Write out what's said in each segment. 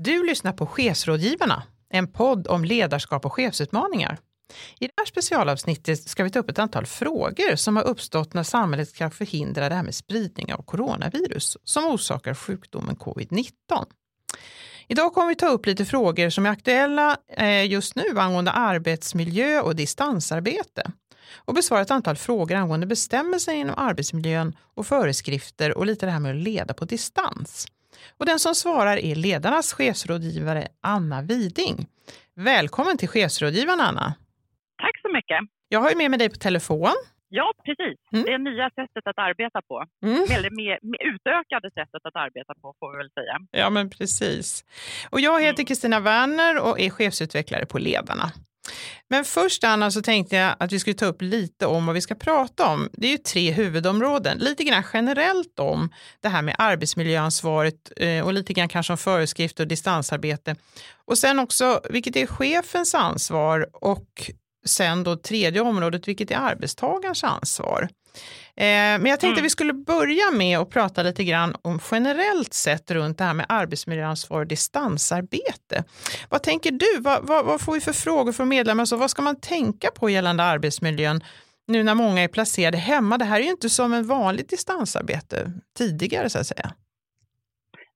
Du lyssnar på Chefsrådgivarna, en podd om ledarskap och chefsutmaningar. I det här specialavsnittet ska vi ta upp ett antal frågor som har uppstått när samhället ska förhindra det här med spridning av coronavirus som orsakar sjukdomen covid-19. Idag kommer vi ta upp lite frågor som är aktuella eh, just nu angående arbetsmiljö och distansarbete och besvara ett antal frågor angående bestämmelser inom arbetsmiljön och föreskrifter och lite det här med att leda på distans. Och den som svarar är ledarnas chefsrådgivare Anna Widing. Välkommen till chefsrådgivaren Anna. Tack så mycket. Jag har ju med mig dig på telefon. Ja, precis. Mm. Det är nya sättet att arbeta på. Mm. Eller mer, mer utökade sättet att arbeta på, får vi väl säga. Ja, men precis. Och jag heter mm. Kristina mm. Werner och är chefsutvecklare på Ledarna. Men först Anna så tänkte jag att vi skulle ta upp lite om vad vi ska prata om. Det är ju tre huvudområden. Lite grann generellt om det här med arbetsmiljöansvaret eh, och lite grann kanske om föreskrifter och distansarbete. Och sen också vilket är chefens ansvar och sen då tredje området, vilket är arbetstagarens ansvar. Eh, men jag tänkte mm. vi skulle börja med att prata lite grann om generellt sett runt det här med arbetsmiljöansvar och distansarbete. Vad tänker du? Vad, vad, vad får vi för frågor från medlemmar? Så vad ska man tänka på gällande arbetsmiljön nu när många är placerade hemma? Det här är ju inte som en vanligt distansarbete tidigare så att säga.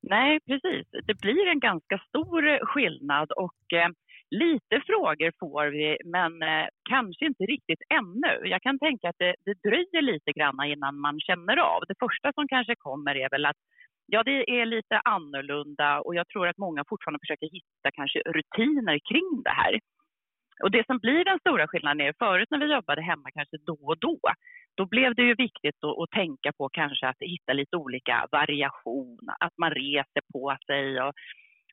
Nej, precis. Det blir en ganska stor skillnad och eh, Lite frågor får vi, men eh, kanske inte riktigt ännu. Jag kan tänka att det, det dröjer lite grann innan man känner av. Det första som kanske kommer är väl att ja, det är lite annorlunda och jag tror att många fortfarande försöker hitta kanske rutiner kring det här. Och det som blir den stora skillnaden är förut när vi jobbade hemma kanske då och då, då blev det ju viktigt att, att tänka på kanske att hitta lite olika variation, att man reser på sig och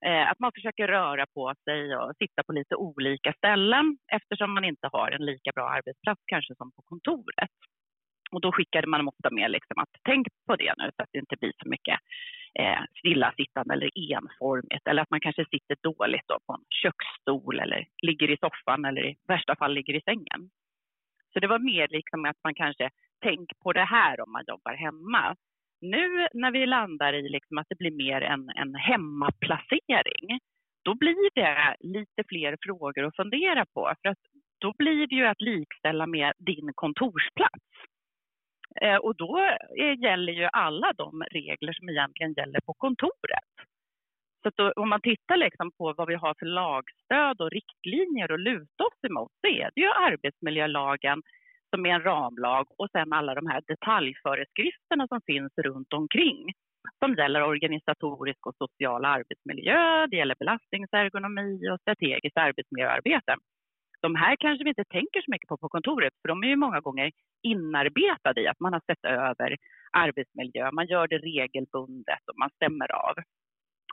Eh, att man försöker röra på sig och sitta på lite olika ställen eftersom man inte har en lika bra arbetsplats kanske som på kontoret. Och då skickade man ofta med liksom att tänk på det nu så att det inte blir så mycket eh, stillasittande eller enformigt eller att man kanske sitter dåligt då på en köksstol eller ligger i soffan eller i värsta fall ligger i sängen. Så det var mer liksom att man kanske tänk på det här om man jobbar hemma nu när vi landar i liksom att det blir mer en, en hemmaplacering, då blir det lite fler frågor att fundera på. För att då blir det ju att likställa med din kontorsplats. Eh, och då är, gäller ju alla de regler som egentligen gäller på kontoret. Så då, om man tittar liksom på vad vi har för lagstöd och riktlinjer att luta oss emot så är det ju arbetsmiljölagen som är en ramlag och sen alla de här detaljföreskrifterna som finns runt omkring som gäller organisatorisk och social arbetsmiljö, det gäller belastningsergonomi och strategiskt arbetsmiljöarbete. De här kanske vi inte tänker så mycket på på kontoret för de är ju många gånger inarbetade i att man har sett över arbetsmiljö, man gör det regelbundet och man stämmer av.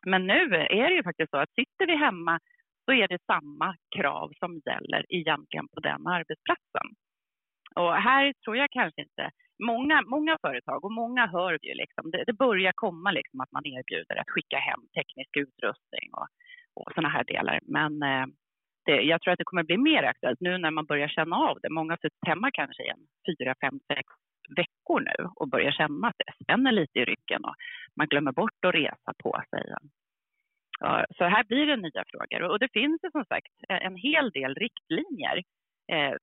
Men nu är det ju faktiskt så att sitter vi hemma så är det samma krav som gäller egentligen på den arbetsplatsen. Och här tror jag kanske inte... Många, många företag, och många hör ju liksom, det, det börjar komma liksom att man erbjuder att skicka hem teknisk utrustning och, och sådana här delar. Men eh, det, jag tror att det kommer bli mer aktuellt nu när man börjar känna av det. Många har suttit hemma kanske i fyra, fem, sex veckor nu och börjar känna att det spänner lite i ryggen och man glömmer bort att resa på sig. Ja, så här blir det nya frågor och det finns ju som sagt en hel del riktlinjer. Eh,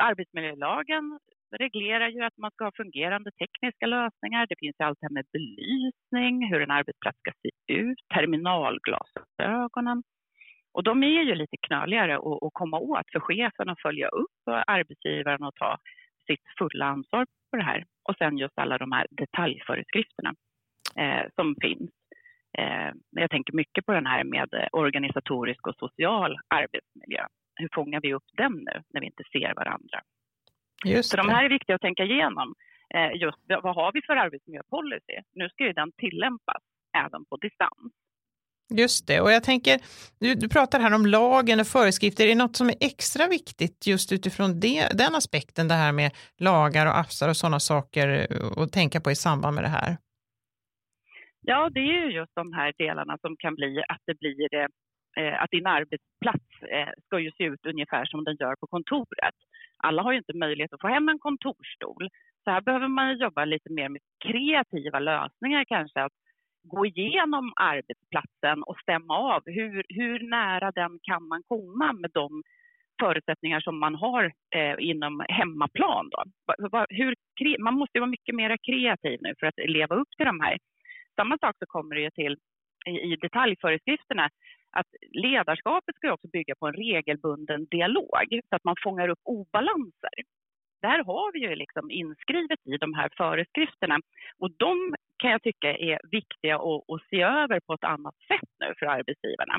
Arbetsmiljölagen reglerar ju att man ska ha fungerande tekniska lösningar. Det finns allt det här med belysning, hur en arbetsplats ska se ut, terminalglasögonen. Och de är ju lite knöligare att, att komma åt för chefen att följa upp och arbetsgivaren att ta sitt fulla ansvar på det här. Och sen just alla de här detaljföreskrifterna eh, som finns. Eh, jag tänker mycket på den här med organisatorisk och social arbetsmiljö hur fångar vi upp den nu när vi inte ser varandra? Just så de här är viktiga att tänka igenom. Eh, just vad har vi för arbetsmiljöpolicy? Nu ska ju den tillämpas även på distans. Just det, och jag tänker, du, du pratar här om lagen och föreskrifter. Är det något som är extra viktigt just utifrån det, den aspekten, det här med lagar och appsar och sådana saker eh, att tänka på i samband med det här? Ja, det är ju just de här delarna som kan bli att det blir eh, Eh, att din arbetsplats eh, ska ju se ut ungefär som den gör på kontoret. Alla har ju inte möjlighet att få hem en kontorsstol. Så här behöver man jobba lite mer med kreativa lösningar kanske. Att gå igenom arbetsplatsen och stämma av hur, hur nära den kan man komma med de förutsättningar som man har eh, inom hemmaplan. Då. Hur, man måste vara mycket mer kreativ nu för att leva upp till de här. Samma sak så kommer det ju till i, detaljföreskrifterna att ledarskapet ska också bygga på en regelbunden dialog så att man fångar upp obalanser. Där har vi ju liksom inskrivet i de här föreskrifterna och de kan jag tycka är viktiga att, att se över på ett annat sätt nu för arbetsgivarna.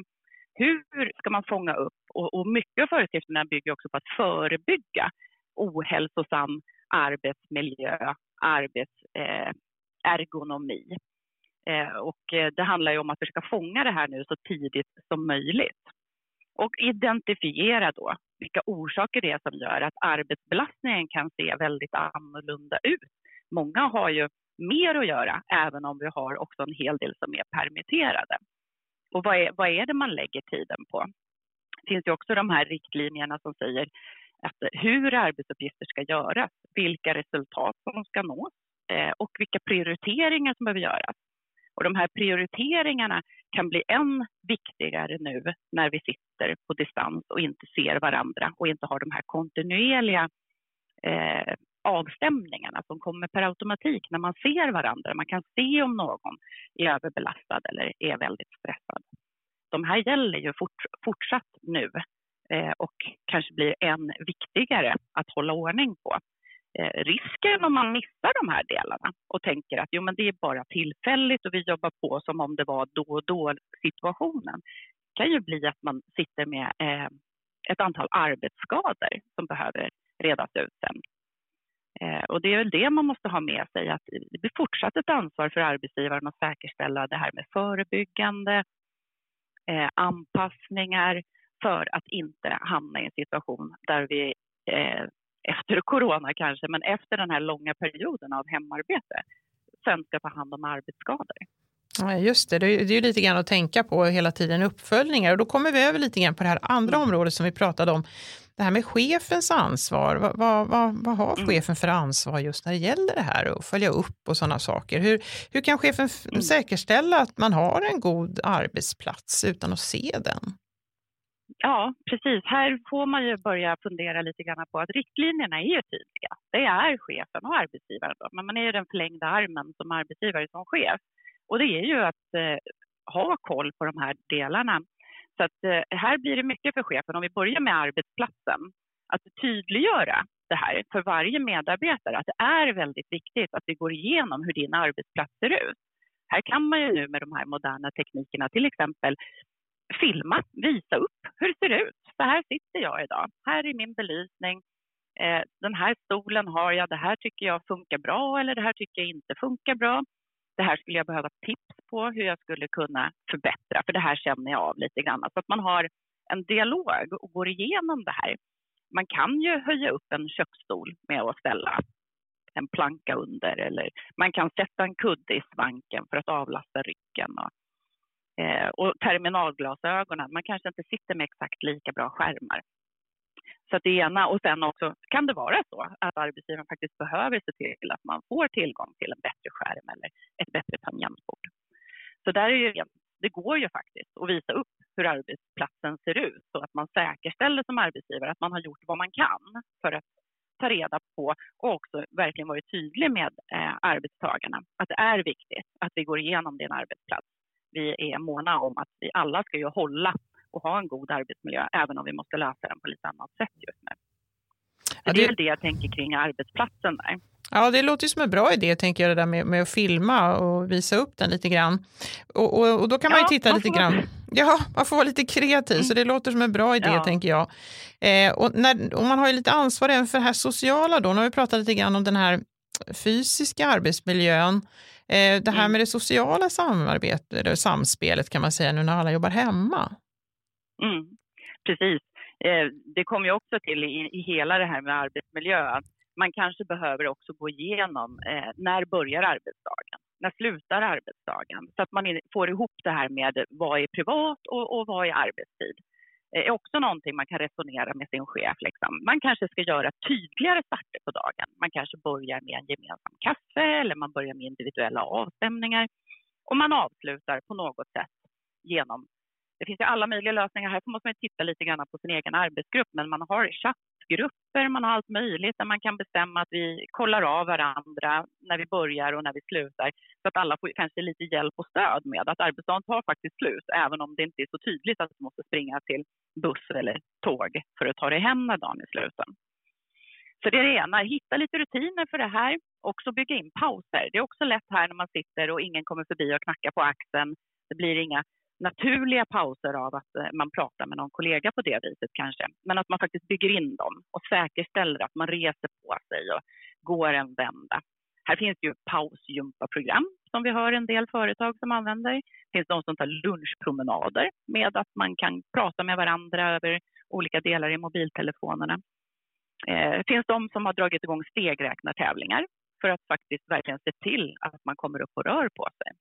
Hur ska man fånga upp, och, och mycket av föreskrifterna bygger också på att förebygga ohälsosam arbetsmiljö, arbetsergonomi. Eh, Eh, och eh, det handlar ju om att försöka fånga det här nu så tidigt som möjligt. Och identifiera då vilka orsaker det är som gör att arbetsbelastningen kan se väldigt annorlunda ut. Många har ju mer att göra, även om vi har också en hel del som är permitterade. Och vad är, vad är det man lägger tiden på? Det finns ju också de här riktlinjerna som säger att hur arbetsuppgifter ska göras, vilka resultat som ska nås eh, och vilka prioriteringar som behöver göras. Och de här prioriteringarna kan bli än viktigare nu när vi sitter på distans och inte ser varandra och inte har de här kontinuerliga eh, avstämningarna som kommer per automatik när man ser varandra. Man kan se om någon är överbelastad eller är väldigt stressad. De här gäller ju fort, fortsatt nu eh, och kanske blir än viktigare att hålla ordning på. Eh, risken om man missar de här delarna och tänker att jo, men det är bara tillfälligt och vi jobbar på som om det var då och då situationen kan ju bli att man sitter med eh, ett antal arbetsskador som behöver redas ut sen. Eh, och det är väl det man måste ha med sig, att det blir fortsatt ett ansvar för arbetsgivaren att säkerställa det här med förebyggande, eh, anpassningar för att inte hamna i en situation där vi eh, efter corona kanske, men efter den här långa perioden av hemarbete sen ska ta hand om arbetsskador. Ja, just det, det är ju lite grann att tänka på hela tiden, uppföljningar. Och då kommer vi över lite grann på det här andra mm. området som vi pratade om, det här med chefens ansvar. Vad, vad, vad, vad har mm. chefen för ansvar just när det gäller det här och följa upp och sådana saker? Hur, hur kan chefen mm. säkerställa att man har en god arbetsplats utan att se den? Ja, precis. Här får man ju börja fundera lite grann på att riktlinjerna är ju tydliga. Det är chefen och arbetsgivaren, då. men man är ju den förlängda armen som arbetsgivare som chef. Och det är ju att eh, ha koll på de här delarna. Så att, eh, här blir det mycket för chefen. Om vi börjar med arbetsplatsen, att tydliggöra det här för varje medarbetare, att det är väldigt viktigt att vi går igenom hur din arbetsplats ser ut. Här kan man ju nu med de här moderna teknikerna till exempel filma, visa upp hur det ser ut. Så här sitter jag idag. Här är min belysning. Eh, den här stolen har jag. Det här tycker jag funkar bra eller det här tycker jag inte funkar bra. Det här skulle jag behöva tips på hur jag skulle kunna förbättra, för det här känner jag av lite grann. Så att man har en dialog och går igenom det här. Man kan ju höja upp en köksstol med att ställa en planka under eller man kan sätta en kudde i svanken för att avlasta ryggen. Och, eh, och terminalglasögonen, man kanske inte sitter med exakt lika bra skärmar. Så att det ena och sen också kan det vara så att arbetsgivaren faktiskt behöver se till att man får tillgång till en bättre skärm eller ett bättre tangentbord. Så där är ju, det går ju faktiskt att visa upp hur arbetsplatsen ser ut så att man säkerställer som arbetsgivare att man har gjort vad man kan för att ta reda på och också verkligen varit tydlig med eh, arbetstagarna att det är viktigt att vi går igenom din arbetsplats. Vi är måna om att vi alla ska ju hålla och ha en god arbetsmiljö, även om vi måste lösa den på lite annat sätt just nu. Ja, det... det är väl det jag tänker kring arbetsplatsen där. Ja, det låter som en bra idé, tänker jag, det där med, med att filma och visa upp den lite grann. Och, och, och då kan man ja, ju titta man lite grann. Ja, man får vara lite kreativ, mm. så det låter som en bra idé, ja. tänker jag. Eh, och, när, och man har ju lite ansvar även för det här sociala då. Nu har vi pratat lite grann om den här fysiska arbetsmiljön. Eh, det här mm. med det sociala samarbetet, eller samspelet kan man säga, nu när alla jobbar hemma. Mm, precis. Eh, det kommer ju också till i, i hela det här med arbetsmiljö man kanske behöver också gå igenom eh, när börjar arbetsdagen? När slutar arbetsdagen? Så att man får ihop det här med vad är privat och, och vad är arbetstid. Det är också någonting man kan resonera med sin chef. Liksom. Man kanske ska göra tydligare starter på dagen. Man kanske börjar med en gemensam kaffe eller man börjar med individuella avstämningar. och man avslutar på något sätt genom det finns ju alla möjliga lösningar. Här måste man titta lite grann på sin egen arbetsgrupp, men man har chattgrupper, man har allt möjligt där man kan bestämma att vi kollar av varandra när vi börjar och när vi slutar, så att alla får kanske lite hjälp och stöd med att arbetsdagen tar faktiskt slut, även om det inte är så tydligt att du måste springa till buss eller tåg för att ta dig hem när dagen är sluten. Så det är det ena, hitta lite rutiner för det här. Också bygga in pauser. Det är också lätt här när man sitter och ingen kommer förbi och knackar på axeln. Det blir inga naturliga pauser av att eh, man pratar med någon kollega på det viset kanske. Men att man faktiskt bygger in dem och säkerställer att man reser på sig och går en vända. Här finns ju pausgympaprogram som vi hör en del företag som använder. Det finns de som tar lunchpromenader med att man kan prata med varandra över olika delar i mobiltelefonerna. Det finns de som har dragit igång stegräknartävlingar för att faktiskt verkligen se till att man kommer upp och rör på sig.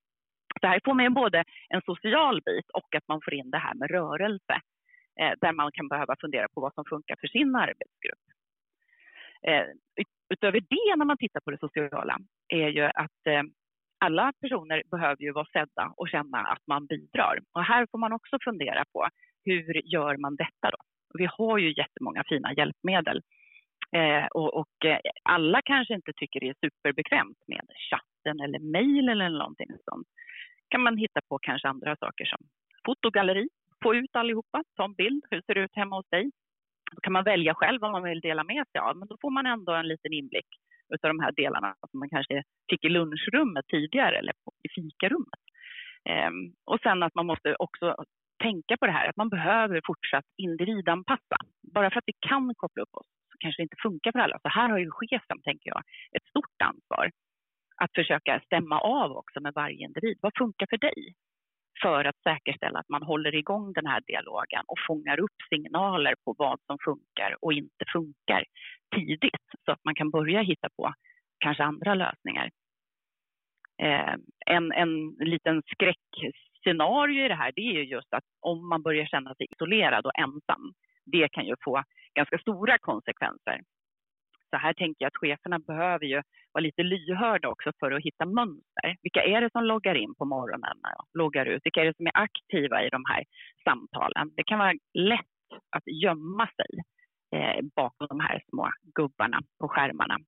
Så här får man både en social bit och att man får in det här med rörelse eh, där man kan behöva fundera på vad som funkar för sin arbetsgrupp. Eh, utöver det, när man tittar på det sociala, är ju att eh, alla personer behöver ju vara sedda och känna att man bidrar. Och här får man också fundera på hur gör man detta då? Vi har ju jättemånga fina hjälpmedel eh, och, och, eh, alla kanske inte tycker det är superbekvämt med chatten eller mejl eller någonting sånt kan man hitta på kanske andra saker som fotogalleri, få ut allihopa, ta en bild, hur ser det ut hemma hos dig? Då kan man välja själv vad man vill dela med sig av, men då får man ändå en liten inblick av de här delarna som man kanske fick i lunchrummet tidigare eller i fikarummet. Ehm, och sen att man måste också tänka på det här att man behöver fortsatt individanpassa. Bara för att vi kan koppla upp oss så kanske det inte funkar för alla. Så här har ju chefen, tänker jag, ett stort ansvar att försöka stämma av också med varje individ. Vad funkar för dig? För att säkerställa att man håller igång den här dialogen och fångar upp signaler på vad som funkar och inte funkar tidigt så att man kan börja hitta på kanske andra lösningar. Eh, en, en liten skräckscenario i det här det är ju just att om man börjar känna sig isolerad och ensam, det kan ju få ganska stora konsekvenser så här tänker jag att cheferna behöver ju vara lite lyhörda också för att hitta mönster. Vilka är det som loggar in på morgonen och loggar ut? Vilka är det som är aktiva i de här samtalen? Det kan vara lätt att gömma sig eh, bakom de här små gubbarna på skärmarna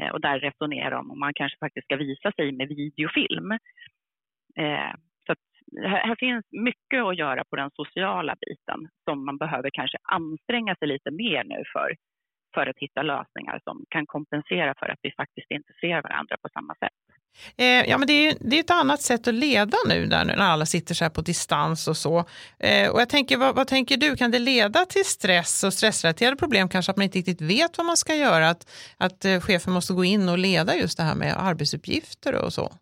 eh, och där resonera om om man kanske faktiskt ska visa sig med videofilm. Eh, så här, här finns mycket att göra på den sociala biten som man behöver kanske anstränga sig lite mer nu för för att hitta lösningar som kan kompensera för att vi faktiskt inte ser varandra på samma sätt. Eh, ja, men det är, det är ett annat sätt att leda nu där, när alla sitter så här på distans och så. Eh, och jag tänker, vad, vad, tänker du, kan det leda till stress och stressrelaterade problem, kanske att man inte riktigt vet vad man ska göra, att, att eh, chefen måste gå in och leda just det här med arbetsuppgifter och så?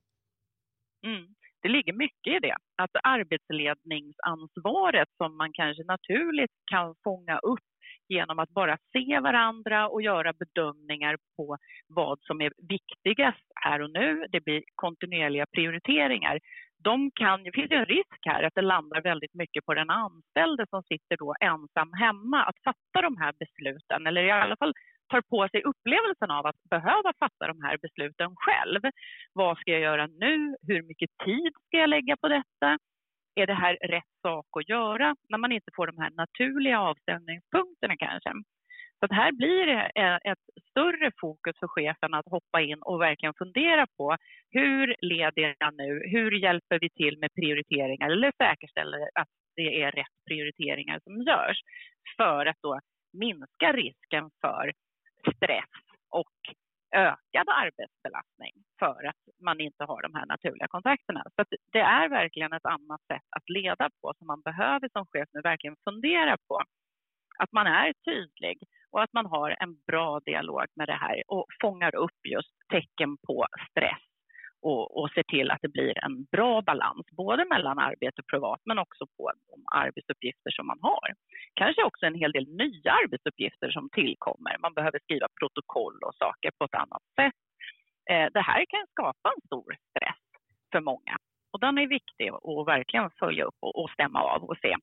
Mm. Det ligger mycket i det, att arbetsledningsansvaret som man kanske naturligt kan fånga upp genom att bara se varandra och göra bedömningar på vad som är viktigast här och nu. Det blir kontinuerliga prioriteringar. De kan, det finns ju en risk här att det landar väldigt mycket på den anställde som sitter då ensam hemma att fatta de här besluten eller i alla fall tar på sig upplevelsen av att behöva fatta de här besluten själv. Vad ska jag göra nu? Hur mycket tid ska jag lägga på detta? Är det här rätt sak att göra när man inte får de här naturliga avstämningspunkterna kanske? Så här blir det ett större fokus för chefen att hoppa in och verkligen fundera på hur leder jag nu? Hur hjälper vi till med prioriteringar eller säkerställer att det är rätt prioriteringar som görs för att då minska risken för stress och ökad arbetsbelastning för att man inte har de här naturliga kontakterna. Så det är verkligen ett annat sätt att leda på som man behöver som chef nu verkligen fundera på. Att man är tydlig och att man har en bra dialog med det här och fångar upp just tecken på stress och, och ser till att det blir en bra balans både mellan arbete och privat men också på de arbetsuppgifter som man har. Kanske också en hel del nya arbetsuppgifter som tillkommer. Man behöver skriva protokoll och saker på ett annat sätt. Eh, det här kan skapa en stor stress för många och den är viktig att verkligen följa upp och, stämma av och se.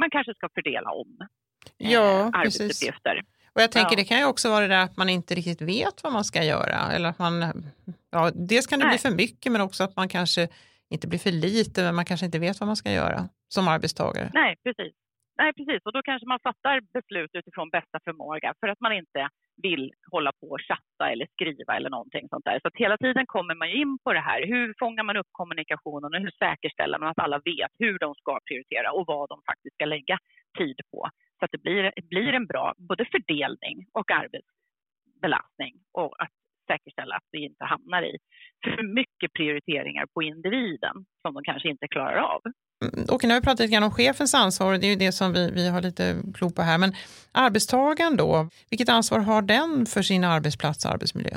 Man kanske ska fördela om eh, ja, arbetsuppgifter. Precis. Och jag tänker ja. det kan ju också vara det där att man inte riktigt vet vad man ska göra. Eller att man, ja, dels kan det Nej. bli för mycket men också att man kanske inte blir för lite, men man kanske inte vet vad man ska göra som arbetstagare. Nej, precis. Nej, precis. Och då kanske man fattar beslut utifrån bästa förmåga för att man inte vill hålla på och chatta eller skriva eller någonting sånt där. Så att hela tiden kommer man in på det här. Hur fångar man upp kommunikationen och hur säkerställer man att alla vet hur de ska prioritera och vad de faktiskt ska lägga tid på. Så att det blir, blir en bra både fördelning och arbetsbelastning och att säkerställa att vi inte hamnar i för mycket prioriteringar på individen som de kanske inte klarar av. Mm, nu har vi pratat lite grann om chefens ansvar och det är ju det som vi, vi har lite klo på här. Men arbetstagaren då, vilket ansvar har den för sin arbetsplats och arbetsmiljö?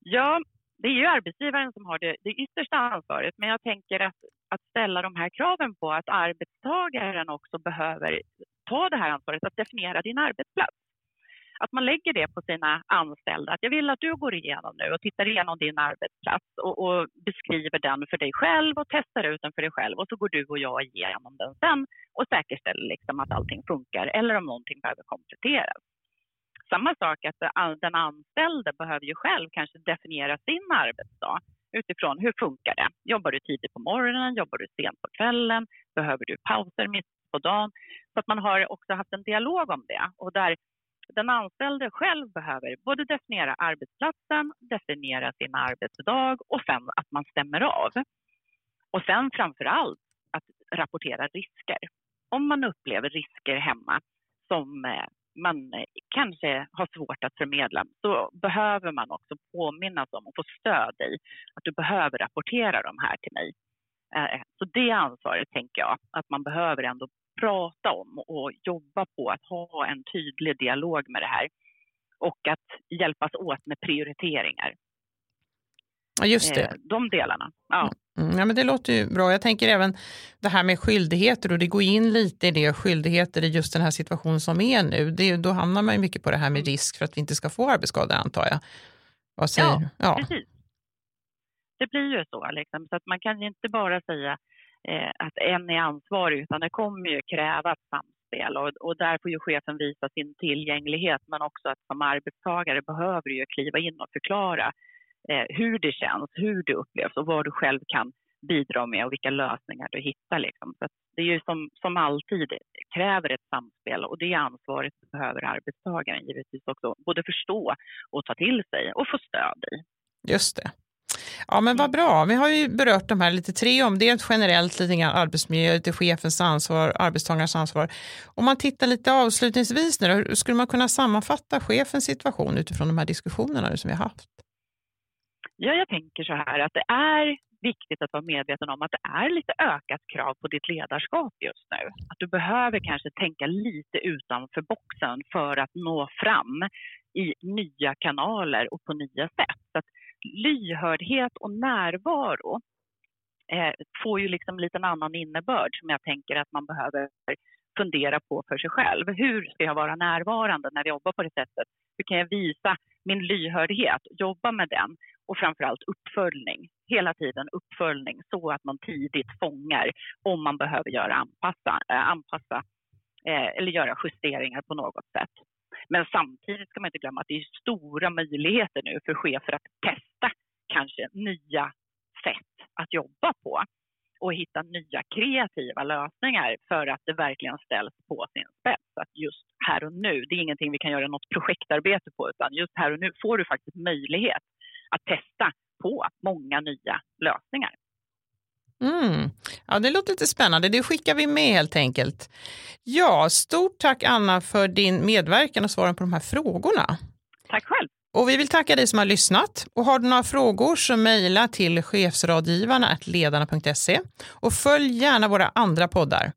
Ja, det är ju arbetsgivaren som har det, det yttersta ansvaret, men jag tänker att, att ställa de här kraven på att arbetstagaren också behöver ta det här ansvaret att definiera din arbetsplats att man lägger det på sina anställda. Att jag vill att du går igenom nu och tittar igenom din arbetsplats och, och, beskriver den för dig själv och testar ut den för dig själv och så går du och jag igenom den sen och säkerställer liksom att allting funkar eller om någonting behöver kompletteras. Samma sak att den anställde behöver ju själv kanske definiera sin arbetsdag utifrån hur funkar det? Jobbar du tidigt på morgonen? Jobbar du sent på kvällen? Behöver du pauser mitt på dagen? Så att man har också haft en dialog om det och där den anställde själv behöver både definiera arbetsplatsen, definiera sin arbetsdag och sen att man stämmer av. Och sen framför allt att rapportera risker. Om man upplever risker hemma som eh, man kanske har svårt att förmedla så behöver man också påminnas om och få stöd i att du behöver rapportera de här till mig. Eh, så det ansvaret tänker jag att man behöver ändå prata om och jobba på att ha en tydlig dialog med det här och att hjälpas åt med prioriteringar. Ja, just det. Eh, de delarna. Ja. Mm, ja, men det låter ju bra. Jag tänker även det här med skyldigheter och det går in lite i det, skyldigheter i just den här situationen som är nu. Det, då hamnar man ju mycket på det här med mm. risk för att vi inte ska få arbetsskador antar jag. Vad säger ja, ja, precis. Det blir ju så, liksom. så att man kan inte bara säga Eh, att en är ansvarig utan det kommer ju kräva ett samspel och, och där får ju chefen visa sin tillgänglighet men också att som arbetstagare behöver du ju kliva in och förklara eh, hur det känns, hur det upplevs och vad du själv kan bidra med och vilka lösningar du hittar. Liksom. Så det är ju som, som alltid kräver ett samspel och det ansvaret behöver arbetstagaren givetvis också både förstå och ta till sig och få stöd i. Just det. Ja, men vad bra. Vi har ju berört de här lite tre om. Det generellt lite grann arbetsmiljö, lite chefens ansvar, arbetstagarens ansvar. Om man tittar lite avslutningsvis nu, då, skulle man kunna sammanfatta chefens situation utifrån de här diskussionerna som vi har haft? Ja, jag tänker så här att det är viktigt att vara medveten om att det är lite ökat krav på ditt ledarskap just nu. Att du behöver kanske tänka lite utanför boxen för att nå fram i nya kanaler och på nya sätt. Så lyhördhet och närvaro eh, får ju liksom lite en annan innebörd som jag tänker att man behöver fundera på för sig själv. Hur ska jag vara närvarande när jag jobbar på det sättet? Hur kan jag visa min lyhördhet, jobba med den och framförallt uppföljning. Hela tiden uppföljning så att man tidigt fångar om man behöver göra anpassa, eh, anpassa eh, eller göra justeringar på något sätt. Men samtidigt ska man inte glömma att det är stora möjligheter nu för chefer att testa kanske nya sätt att jobba på och hitta nya kreativa lösningar för att det verkligen ställs på sin spets. Att just här och nu, det är ingenting vi kan göra något projektarbete på utan just här och nu får du faktiskt möjlighet att testa på många nya lösningar. Mm. Ja, det låter lite spännande. Det skickar vi med helt enkelt. Ja, stort tack Anna för din medverkan och svaren på de här frågorna. Tack själv. Och vi vill tacka dig som har lyssnat. Och har du några frågor så mejla till chefsrådgivarna ledarna.se och följ gärna våra andra poddar.